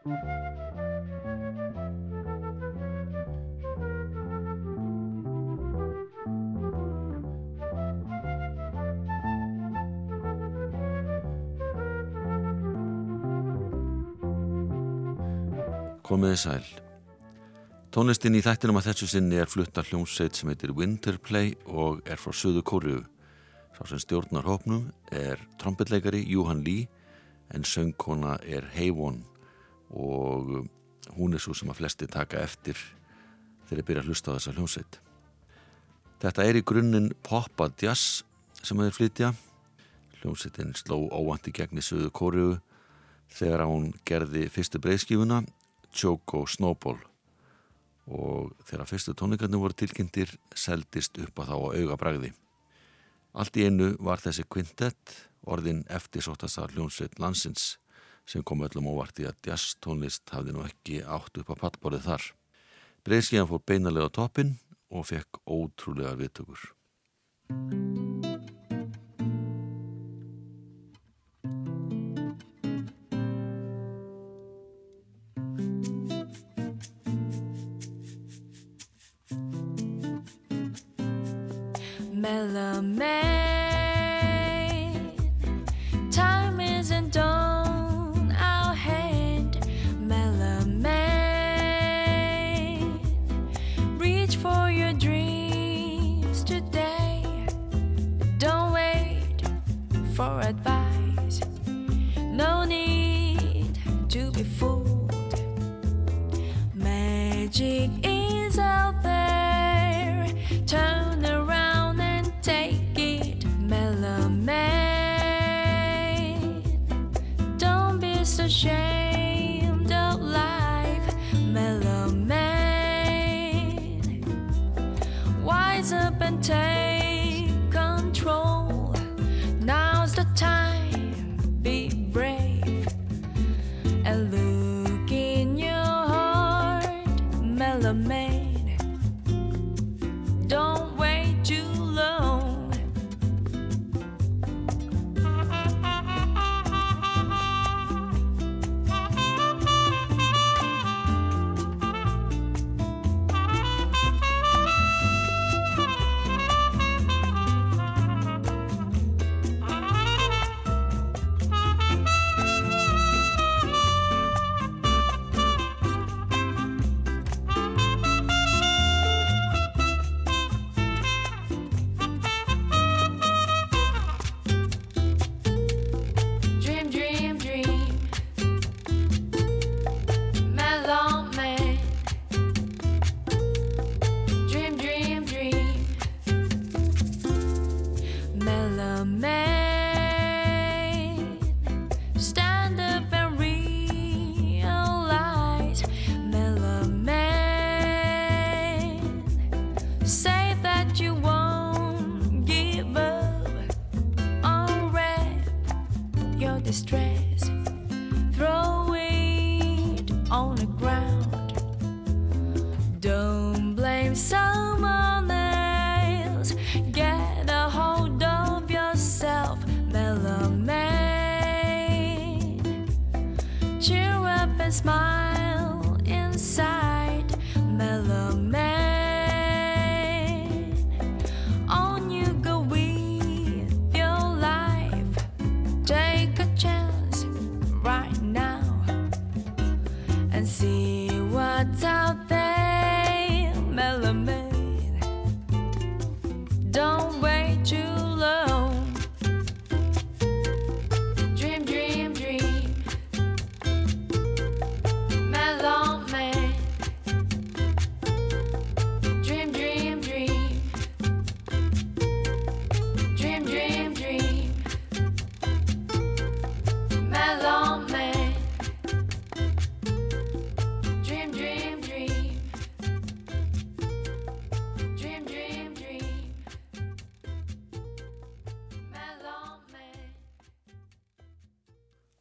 Komiði sæl. Tónlistin í þættinum að þessu sinni er flutta hljómsveit sem heitir Winterplay og er frá Suðu Kóriðu. Sá sem stjórnar hópnum er trombitleikari Johan Lee en söngkona er Heivon og hún er svo sem að flesti taka eftir þegar þeir byrja að hlusta á þessa hljómsveit. Þetta er í grunninn poppa jazz sem þeir flytja. Hljómsveitin sló óvandi gegn í Suðu Kóriðu þegar hún gerði fyrstu breyðskífuna Choco Snowball og þegar fyrstu tónleikarnir voru tilkynntir seldist upp að þá á auga bragði. Allt í einu var þessi kvintett orðin eftir sóttastar hljónsveit landsins sem kom öllum óvart í að jazz tónlist hafði nú ekki átt upp að pattborðið þar. Breiðskíðan fór beinalega á toppin og fekk ótrúlega viðtökur.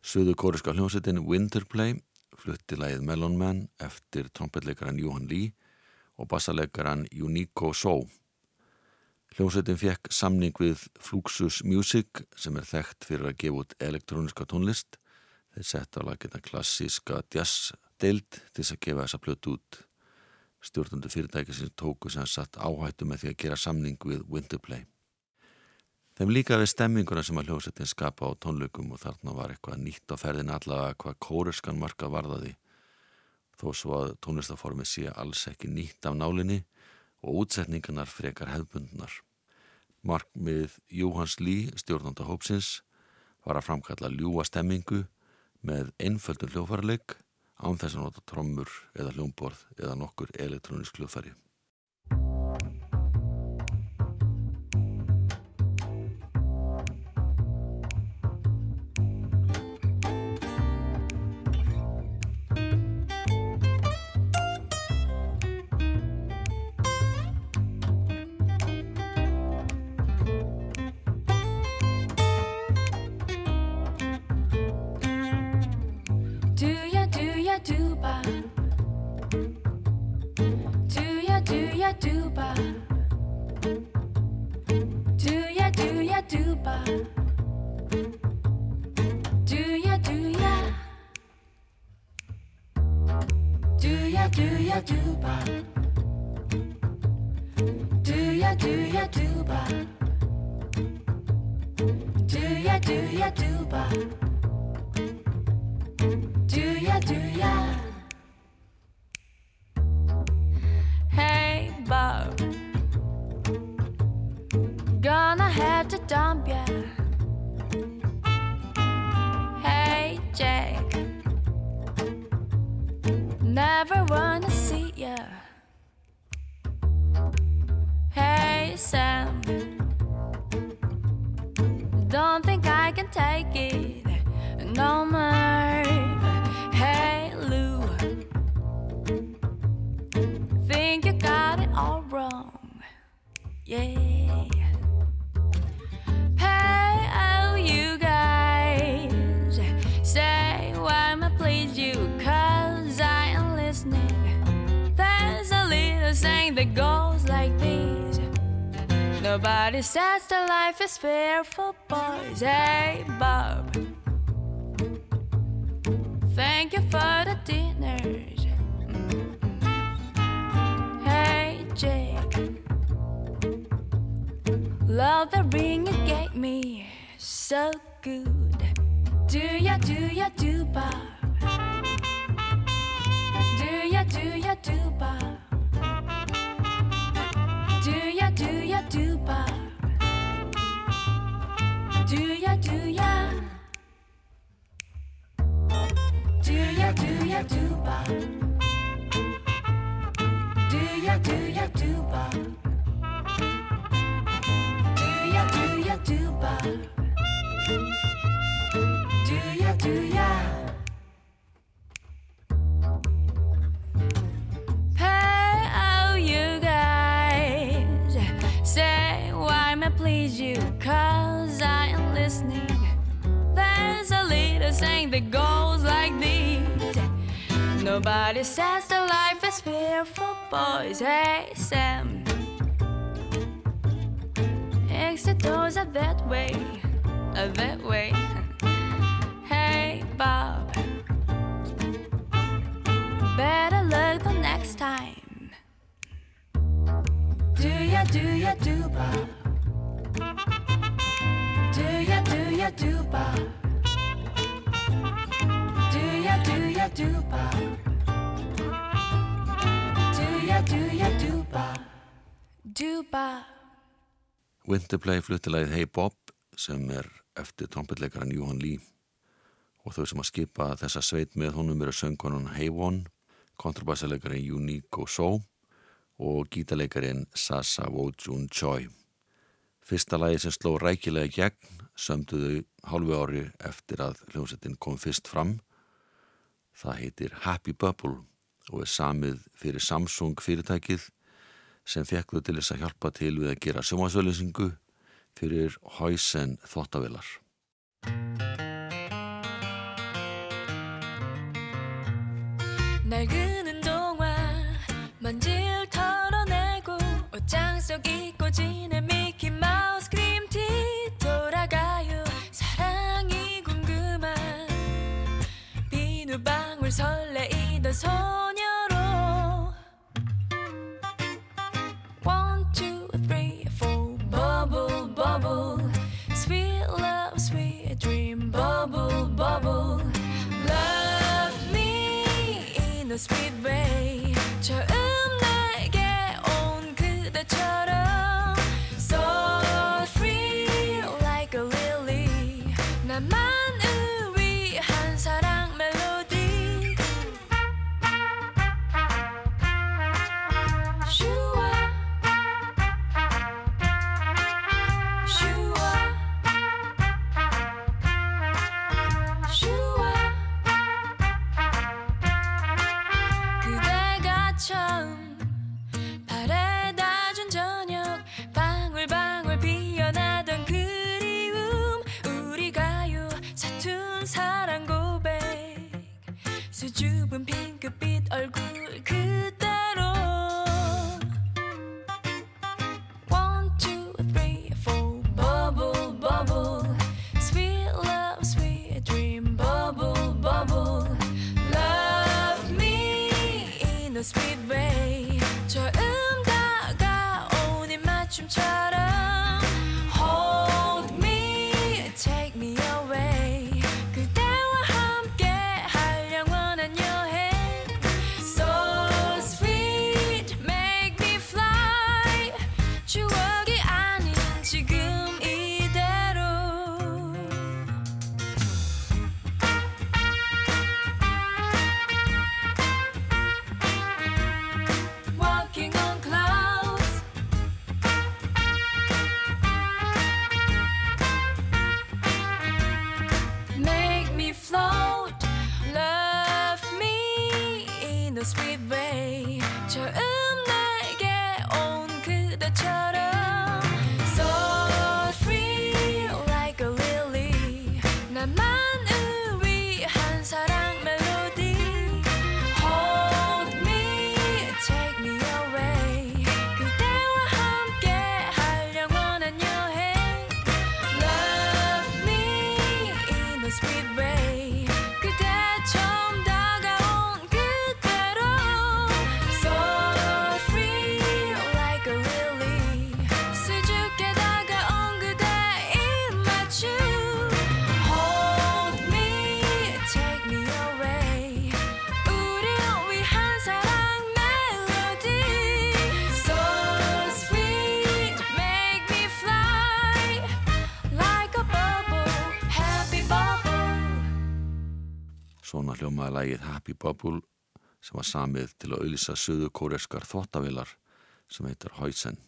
Suðu kóriska hljómsettin Winterplay flutti lægið Melon Man eftir trompetleikaran Johan Lee og bassaleikaran Unico So. Hljómsettin fekk samning við Fluxus Music sem er þekkt fyrir að gefa út elektróniska tónlist Þeir sett á lagina klassíska jazz-deild til þess að gefa þessa plötu út. Stjórnundu fyrirtæki sem tóku sem satt áhættu með því að gera samning við Winterplay. Þeim líka við stemminguna sem að hljómsettin skapa á tónleikum og þarna var eitthvað nýtt á ferðin allavega hvað kóreskan marka varðaði þó svo að tónlistaformi sé alls ekki nýtt af nálinni og útsetningarnar frekar hefbundnar. Markmið Jóhans Lý, stjórnanda hópsins, var að framkalla ljúa stemmingu með einföldun hljófarleik án þess að nota trommur eða hljómborð eða nokkur elektrónisk hljófari. Nobody says that life is fair for boys. Hey, Bob. Thank you for the dinners. Hey, Jake. Love the ring you gave me. So good. Do ya, do ya, do, Bob? Do ya, do ya, do, Bob? Ya, do ya, do ya, do ya, do Bob? Do ya, do ya, do Bob? Do ya, do ya? Oh, you guys say why may please you, cause I am listening. There's a little saying that goes like this Nobody says that life is fair for boys. Hey, Sam. Exit doors are that way, are that way. Hey, Bob. Better luck the next time. Do ya, do ya, do Bob? Do ya, do ya, do Bob? Do ya, do ya, do Bob? Winterplay fluttilegið Hey Bob sem er eftir trombitleikaran Johan Lee og þau sem að skipa þessa sveit með honum eru söngkonan Hey One, kontrabassaleikarin Unique So og gítaleikarin Sasa Wojun Choi. Fyrsta lagi sem sló rækilega gegn sömduðu hálfu ári eftir að hljómsettin kom fyrst fram. Það heitir Happy Bubble og er samið fyrir Samsung fyrirtækið sem fekk þau til þess að hjálpa til við að gera sjómasvölusingu fyrir Hausen þóttavilar. 날 그는 동안 먼지를 털어내고 옷장 속 잊고 지낸 미키마우스 그림티 돌아가요 사랑이 궁금한 설레이던 소 speed Svona hljómaði lagið Happy Bubble sem var samið til að auðlýsa söðu kóreskar þvottavilar sem heitir Hoysen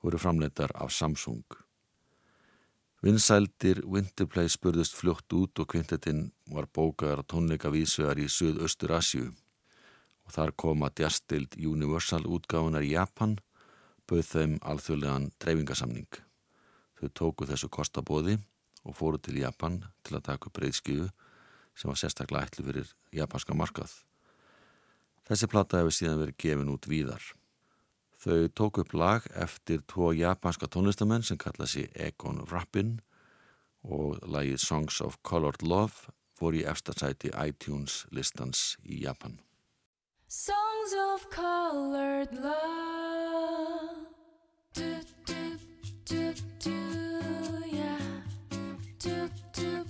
og eru framleitar af Samsung. Vinsældir Winterplay spurðist fljótt út og kvintetinn var bókaðar tónleika vísvegar í Suðaustur Asju og þar koma djastild Universal útgáfunar í Japan bauð þeim alþjóðlegan dreifingasamning. Þau tóku þessu kostabóði og fóru til Japan til að taka upp breyðskifu sem var sérstaklega ætlu fyrir japanska markað. Þessi plata hefur síðan verið gefin út víðar. Þau tók upp lag eftir tvo japanska tónlistamenn sem kalla sig Egon Rappin og lagið Songs of Colored Love voru í efstasæti iTunes listans í Japan. Songs of colored love. Do, do, do, do, yeah. Do, do,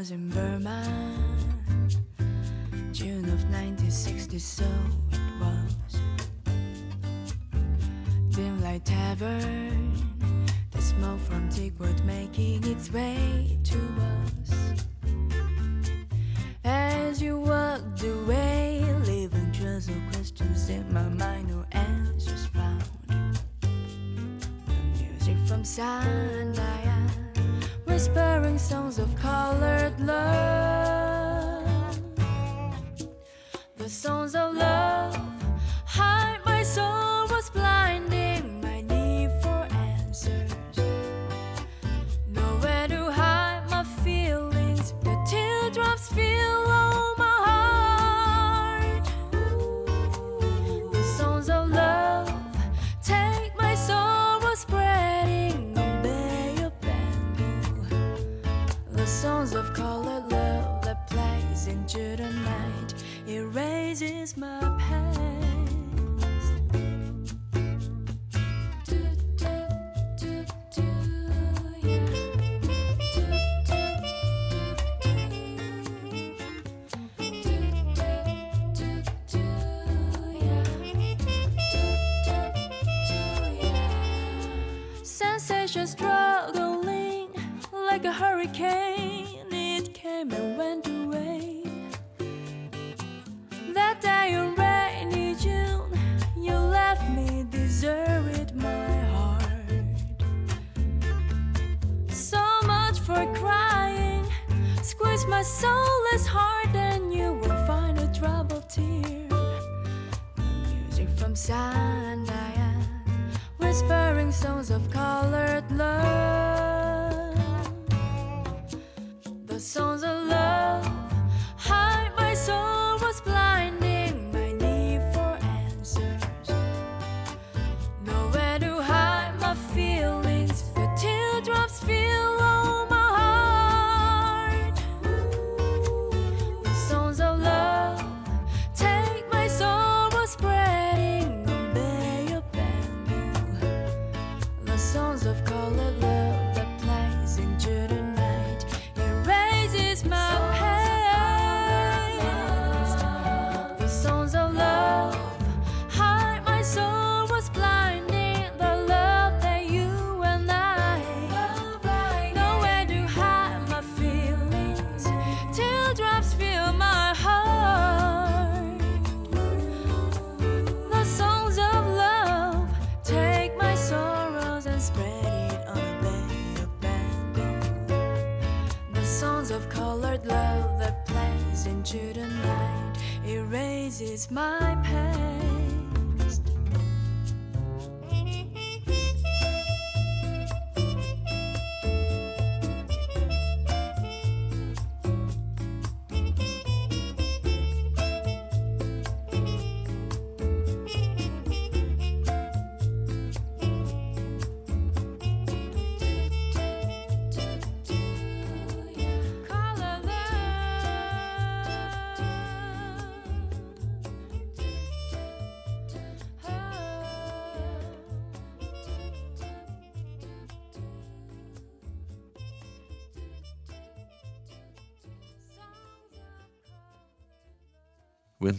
was in Burma, June of 1960, so it was dim light tavern. The smoke from Teakwood making its way to us. As you walked away, leaving trails of questions in my mind, no answers found. The music from Sandaya, whispering songs of colored love. so into the night, it my pain.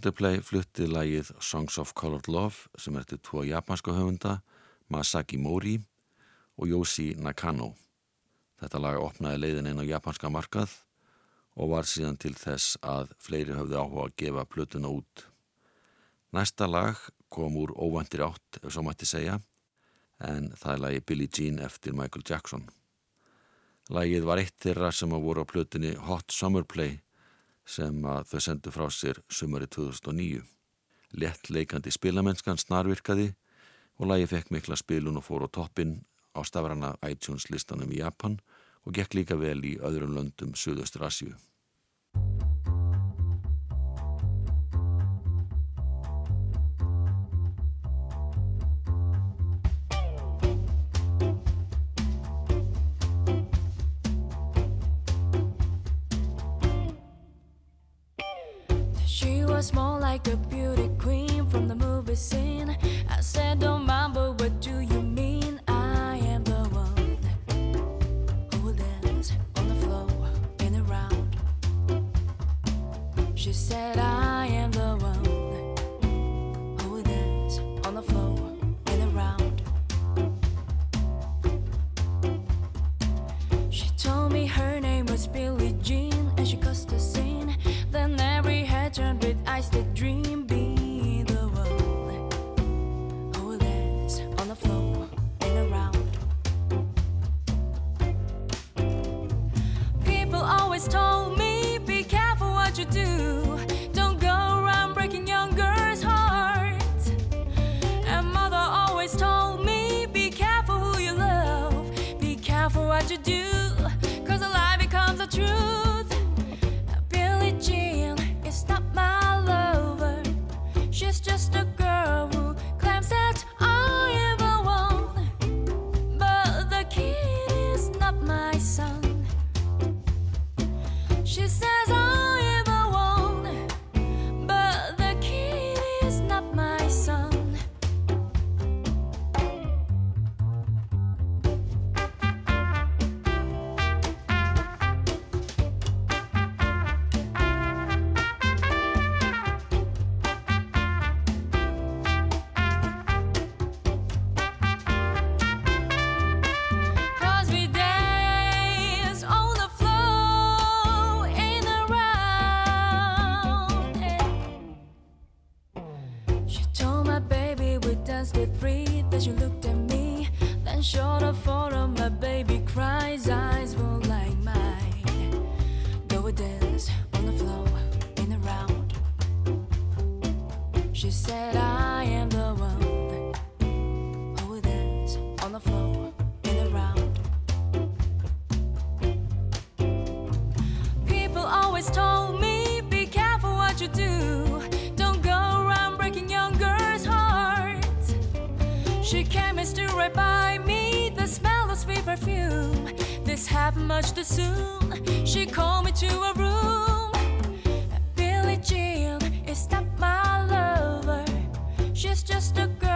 Coldplay flutti lægið Songs of Colored Love sem ertu tvo japanska höfunda, Masaki Mori og Yoshi Nakano. Þetta lag opnaði leiðin einn á japanska markað og var síðan til þess að fleiri höfðu áhuga að gefa plötuna út. Næsta lag kom úr óvandir átt, ef svo mætti segja, en það er lagi Billie Jean eftir Michael Jackson. Lægið var eitt þeirra sem að voru á plötunni Hot Summer Play sem þau sendu frá sér sumari 2009. Lett leikandi spilamennskan snarvirkaði og lagi fekk mikla spilun og fór á toppin á stafrana iTunes listanum í Japan og gekk líka vel í öðrum löndum Suðaustur Asju. She's just a girl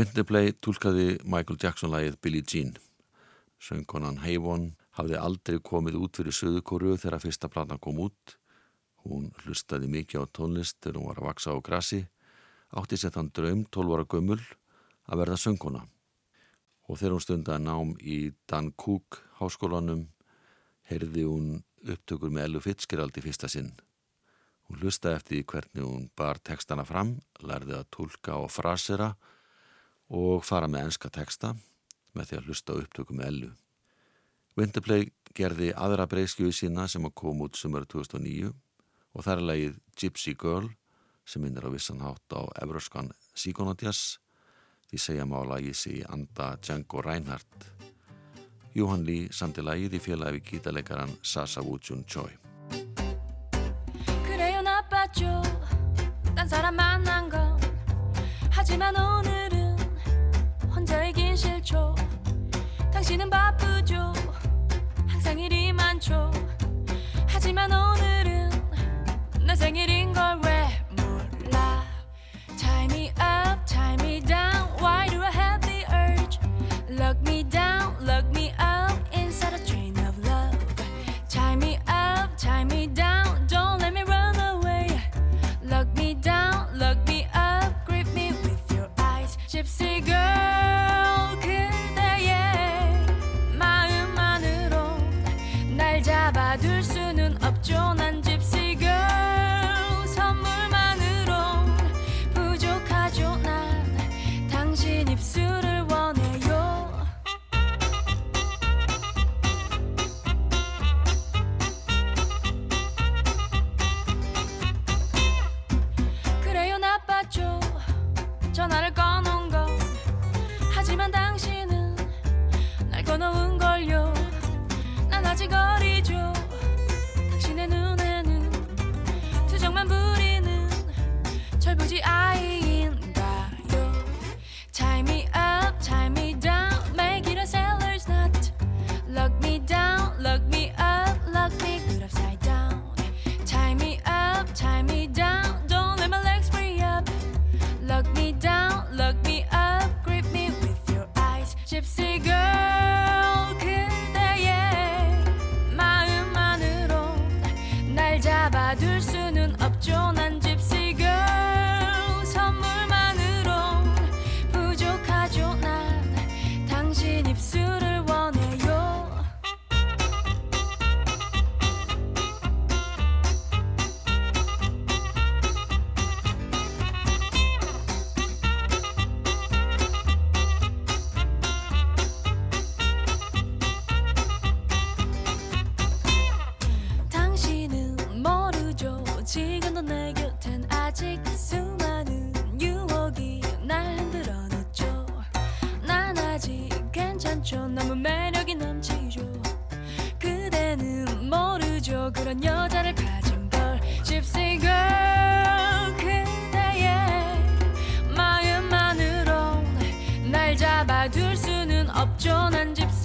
Winterplay tólkaði Michael Jackson lagið Billie Jean. Söngkonan Hayvon hafði aldrei komið út fyrir Suðukóru þegar fyrsta platan kom út. Hún hlustaði mikið á tónlist þegar hún var að vaksa á grassi, átti sett hann draum 12 ára gömul að verða söngkona. Og þegar hún stundaði nám í Dan Cook háskólanum, heyrði hún upptökur með Ellu Fitzgerald í fyrsta sinn. Hún hlustaði eftir hvernig hún bar textana fram, lærði að tólka og frasera og fara með enska texta með því að hlusta á upptöku með Ellu. Winterplay gerði aðra breyskjöðu sína sem að koma út sumari 2009 og það er lagið Gypsy Girl sem minnir á vissan hátt á Evroskan Sigonotjas því segja má að lagið sé í anda Django Reinhardt. Johan Lee samti lagið í félagi við gítaleikaran Sasa Woo-jun Choi. 그래요 나빴죠 딴 사람 만난 건 하지만 오늘 싫죠 당신은 바쁘죠 항상 일이 많죠 하지만 오늘은 내 생일인 걸 왜 몰라 Tie me up, tie me down Why do I have the urge? Lock me down, lock me 수많은 유혹이 날 흔들어 놓죠. 난 아직 괜찮죠. 너무 매력이 넘치죠. 그대는 모르죠. 그런 여자를 가진 걸. 그대의 마음만으로 날 잡아둘 수는 없죠. 난 집사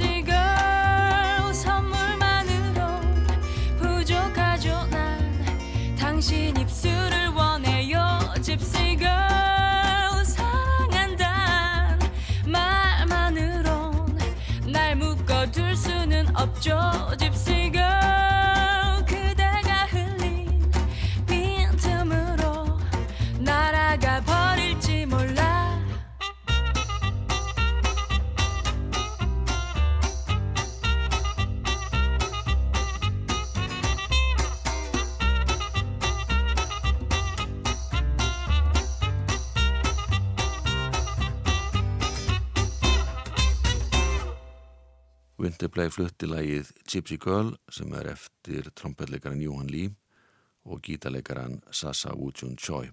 Winterplay flutti lagið Gypsy Girl sem er eftir trompetleikaran Johan Lee og gítarleikaran Sasa Woo-jun Choi.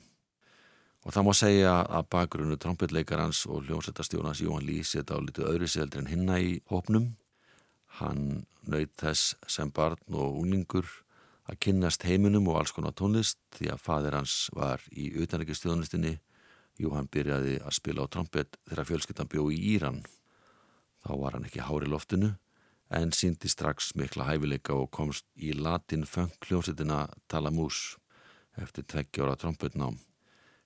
Og það má segja að bakgrunnu trompetleikarans og hljómsættastjónans Johan Lee setja á litið öðru seldri en hinna í hópnum. Hann naut þess sem barn og unglingur að kynnast heiminum og alls konar tónlist því að fadir hans var í utanleikistjónlistinni. Johan byrjaði að spila á trompet þegar fjölskyttan bjó í Íran. Þá var hann ekki hári loftinu en síndi strax mikla hæfileika og komst í latin funk hljómsettina Talamús eftir tveggjóra trompetnám.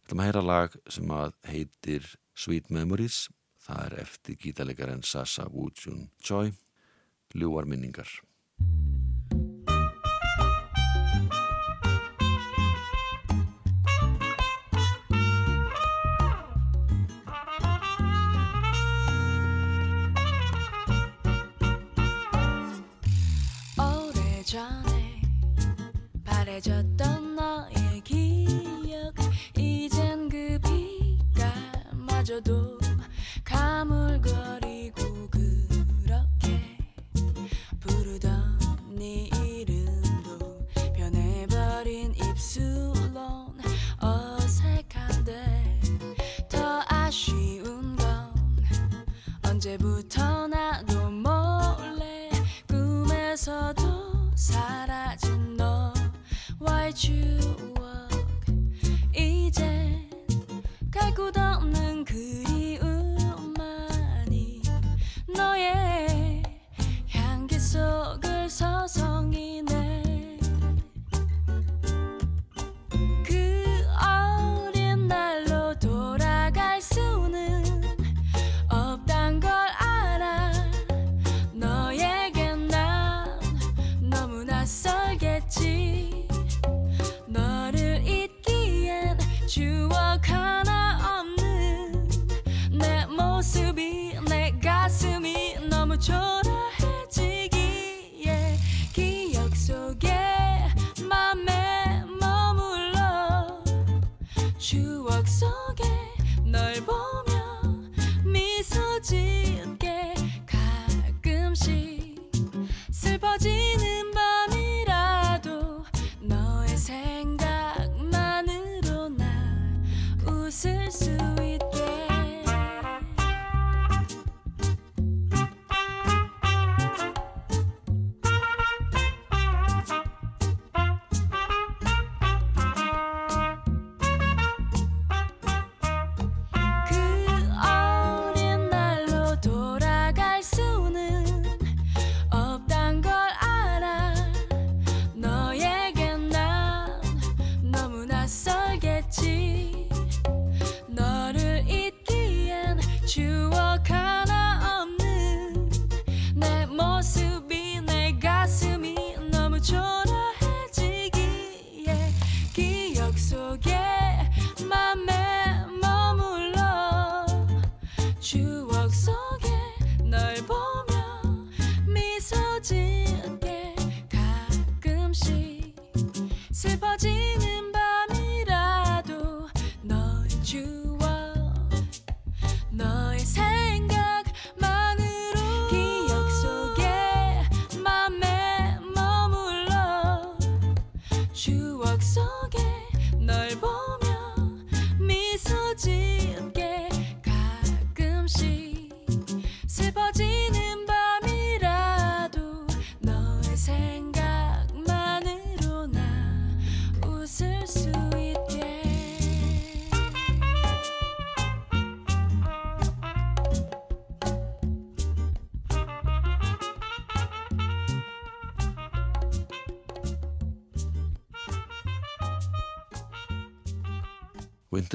Þetta maður heyra lag sem að heitir Sweet Memories. Það er eftir gítarleikaren Sasa Woo-jun Choi. Ljúar minningar. 마저도 가물거리고 그렇게 부르던 네 이름도 변해버린 입술론 어색한데 더 아쉬운 건 언제부터 나도 몰래 꿈에서도 사라진 너와의 추억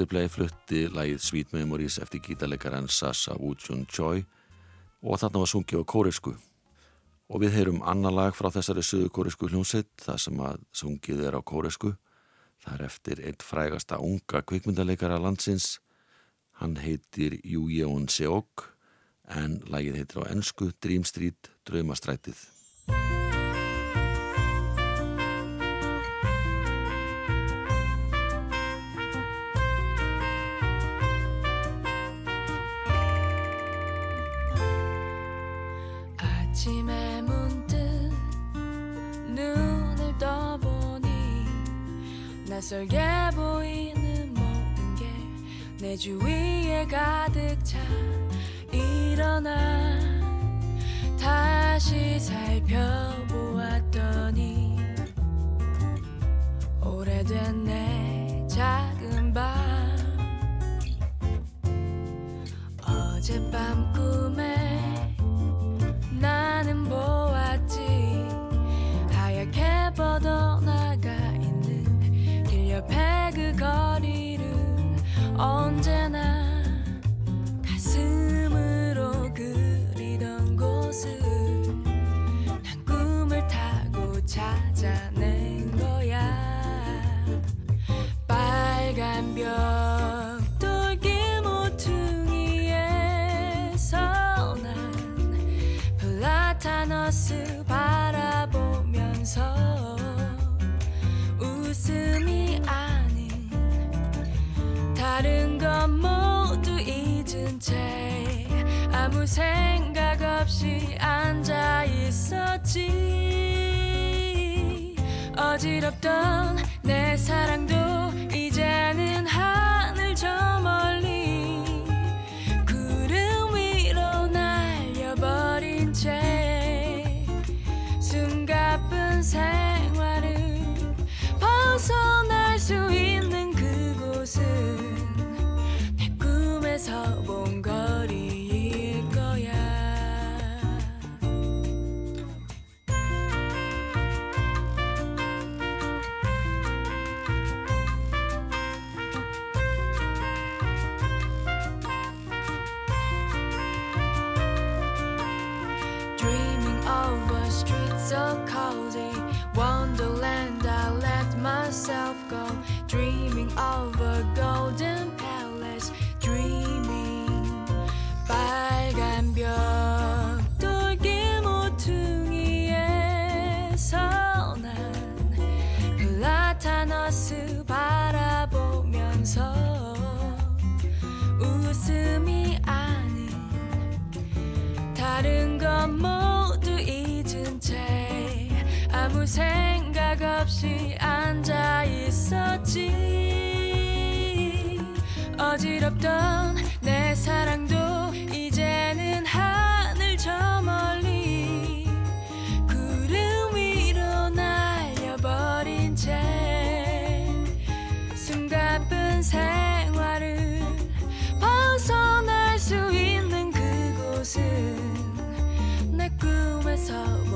Winterplay flutti lægið Sweet Memories eftir gítarleikaran Sasa Woo-jun Choi og þarna var sungið á kóresku. Og við heyrum annar lag frá þessari söðu kóresku hljómsett, það sem að sungið er á kóresku. Það er eftir einn frægasta unga kvikmyndaleikara landsins. Hann heitir Jú Jón Seok en lægið heitir á ennsku Dream Street Draumastrætið. 낯설게 보이는 모든 게 내 주위에 가득 차 일어나 다시 살펴보았더니 오래된 내 작은 방 어젯밤 다른 건 모두 잊은 채 아무 생각 없이 앉아 있었지. 어지럽던 내 사랑도 이제는 하늘 저 멀리 구름 위로 날려버린 채 숨가쁜 생 top 다른 건 모두 잊은 채 아무 생각 없이 앉아 있었지. 어지럽던 내 사랑도 이제는 하늘 저 멀리 구름 위로 날려버린 채 숨가쁜 생 hot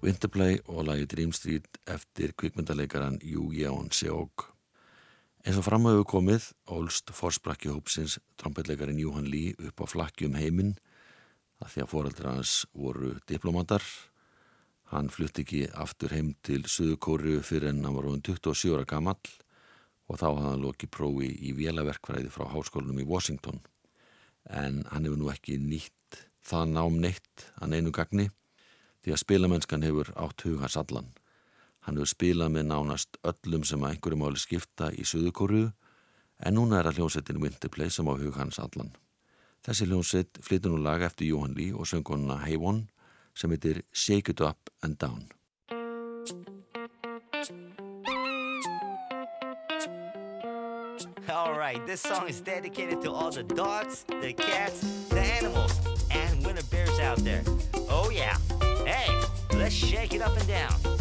Winterplay og lagi Dream Street eftir kvikmyndaleikaran Jú Jón Seok. Eins og framhauðu komið ólst forsprakki hópsins trombetleikarin Júhan Lý upp á flakki um heiminn að því að foreldra hans voru diplomatar. Hann flutti ekki aftur heim til Suðukóriu fyrir en hann var ofinn 27 ára gammal og þá hafði hann lokið prófi í vélaverkfræði frá háskólinum í Washington. En hann hefur nú ekki nýtt það nám neitt að neinu gagni því að spilamennskan hefur átt huga sallan. Hann hefur spilað með nánast öllum sem að einhverju máli skipta í Suðukóriu en núna er að hljómsettin Winterplay sem á huga hans sallan. Þessi hljómsveit flyttur nú lag eftir Jóhann Lý og söngunna Hey One sem heitir Shake It Up and Down. Alright, this song is dedicated to all the dogs, the cats, the animals, and winter bears out there. Oh yeah, hey, let's shake it up and down.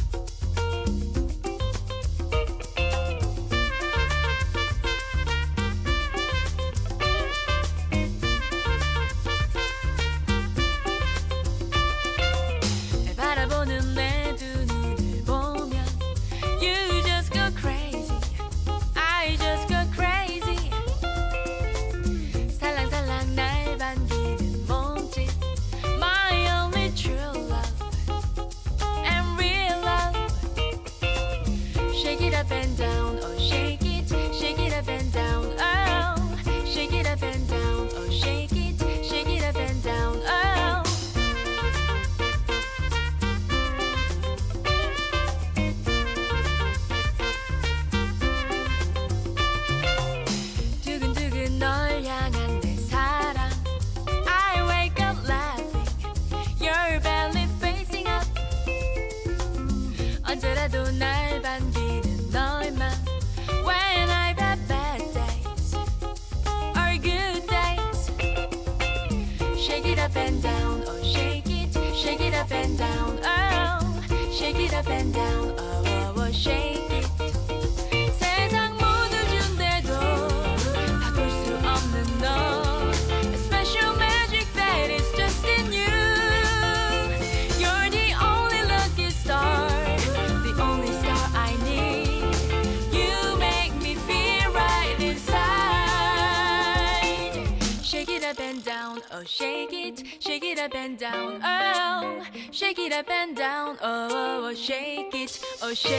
ocean.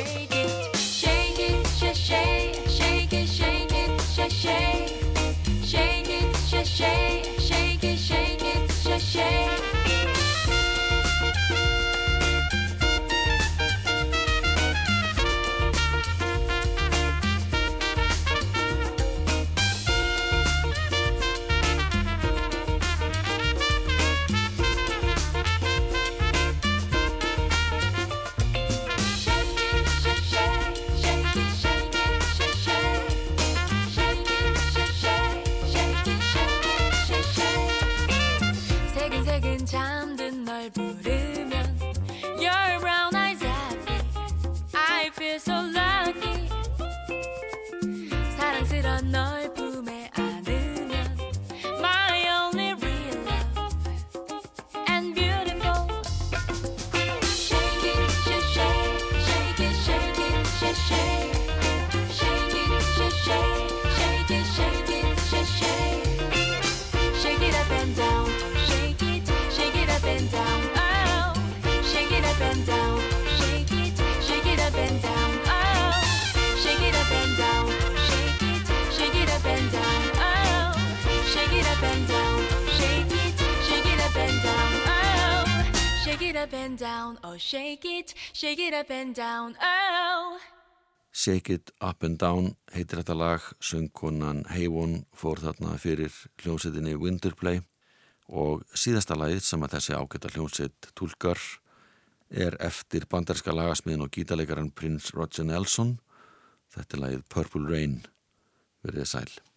down, oh shake it, shake it up and down, oh. Shake it up and down heitir þetta lag, söngkonan Heywon fór þarna fyrir hljómsettinni Winterplay og síðasta lagið sem að þessi ágæta hljómsett tólkar er eftir banderska lagasmiðin og gítarleikaran Prince Roger Nelson. Þetta er lagið Purple Rain. Verðið sæl.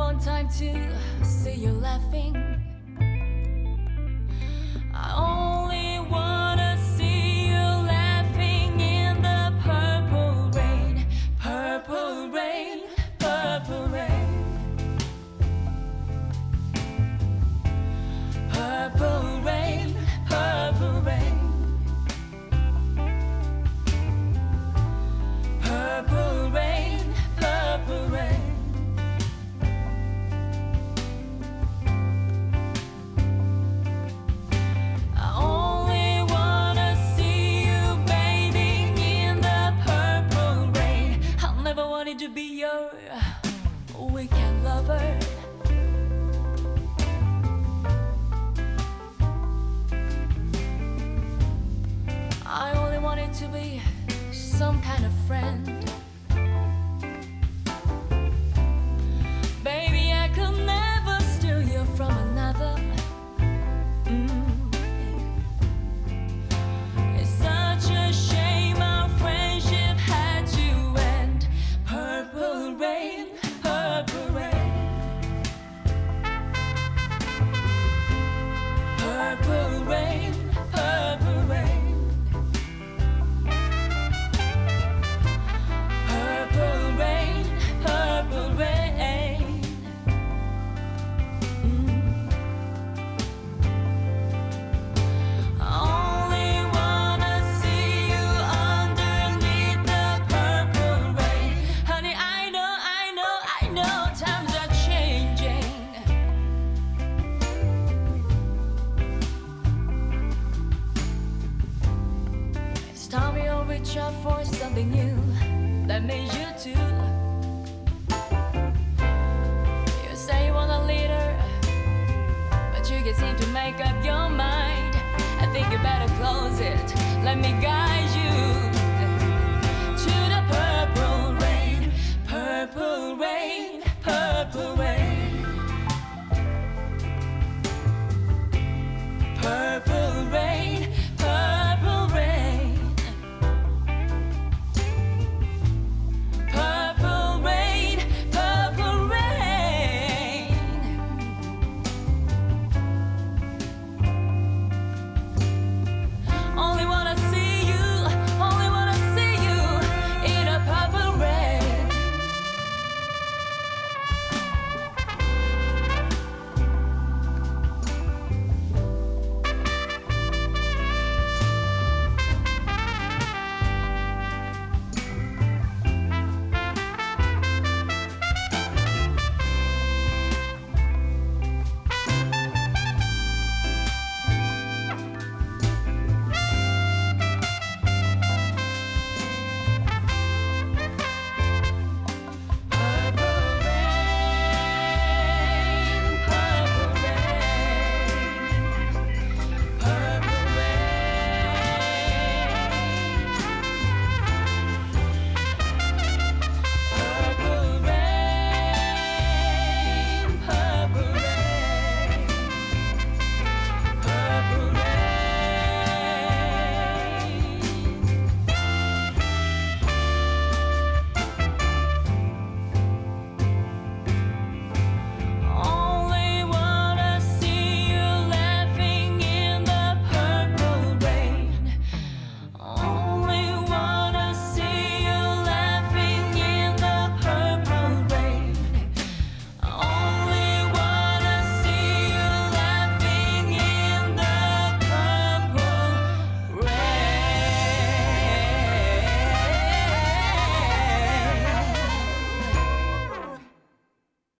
One time to see you laughing. Friend.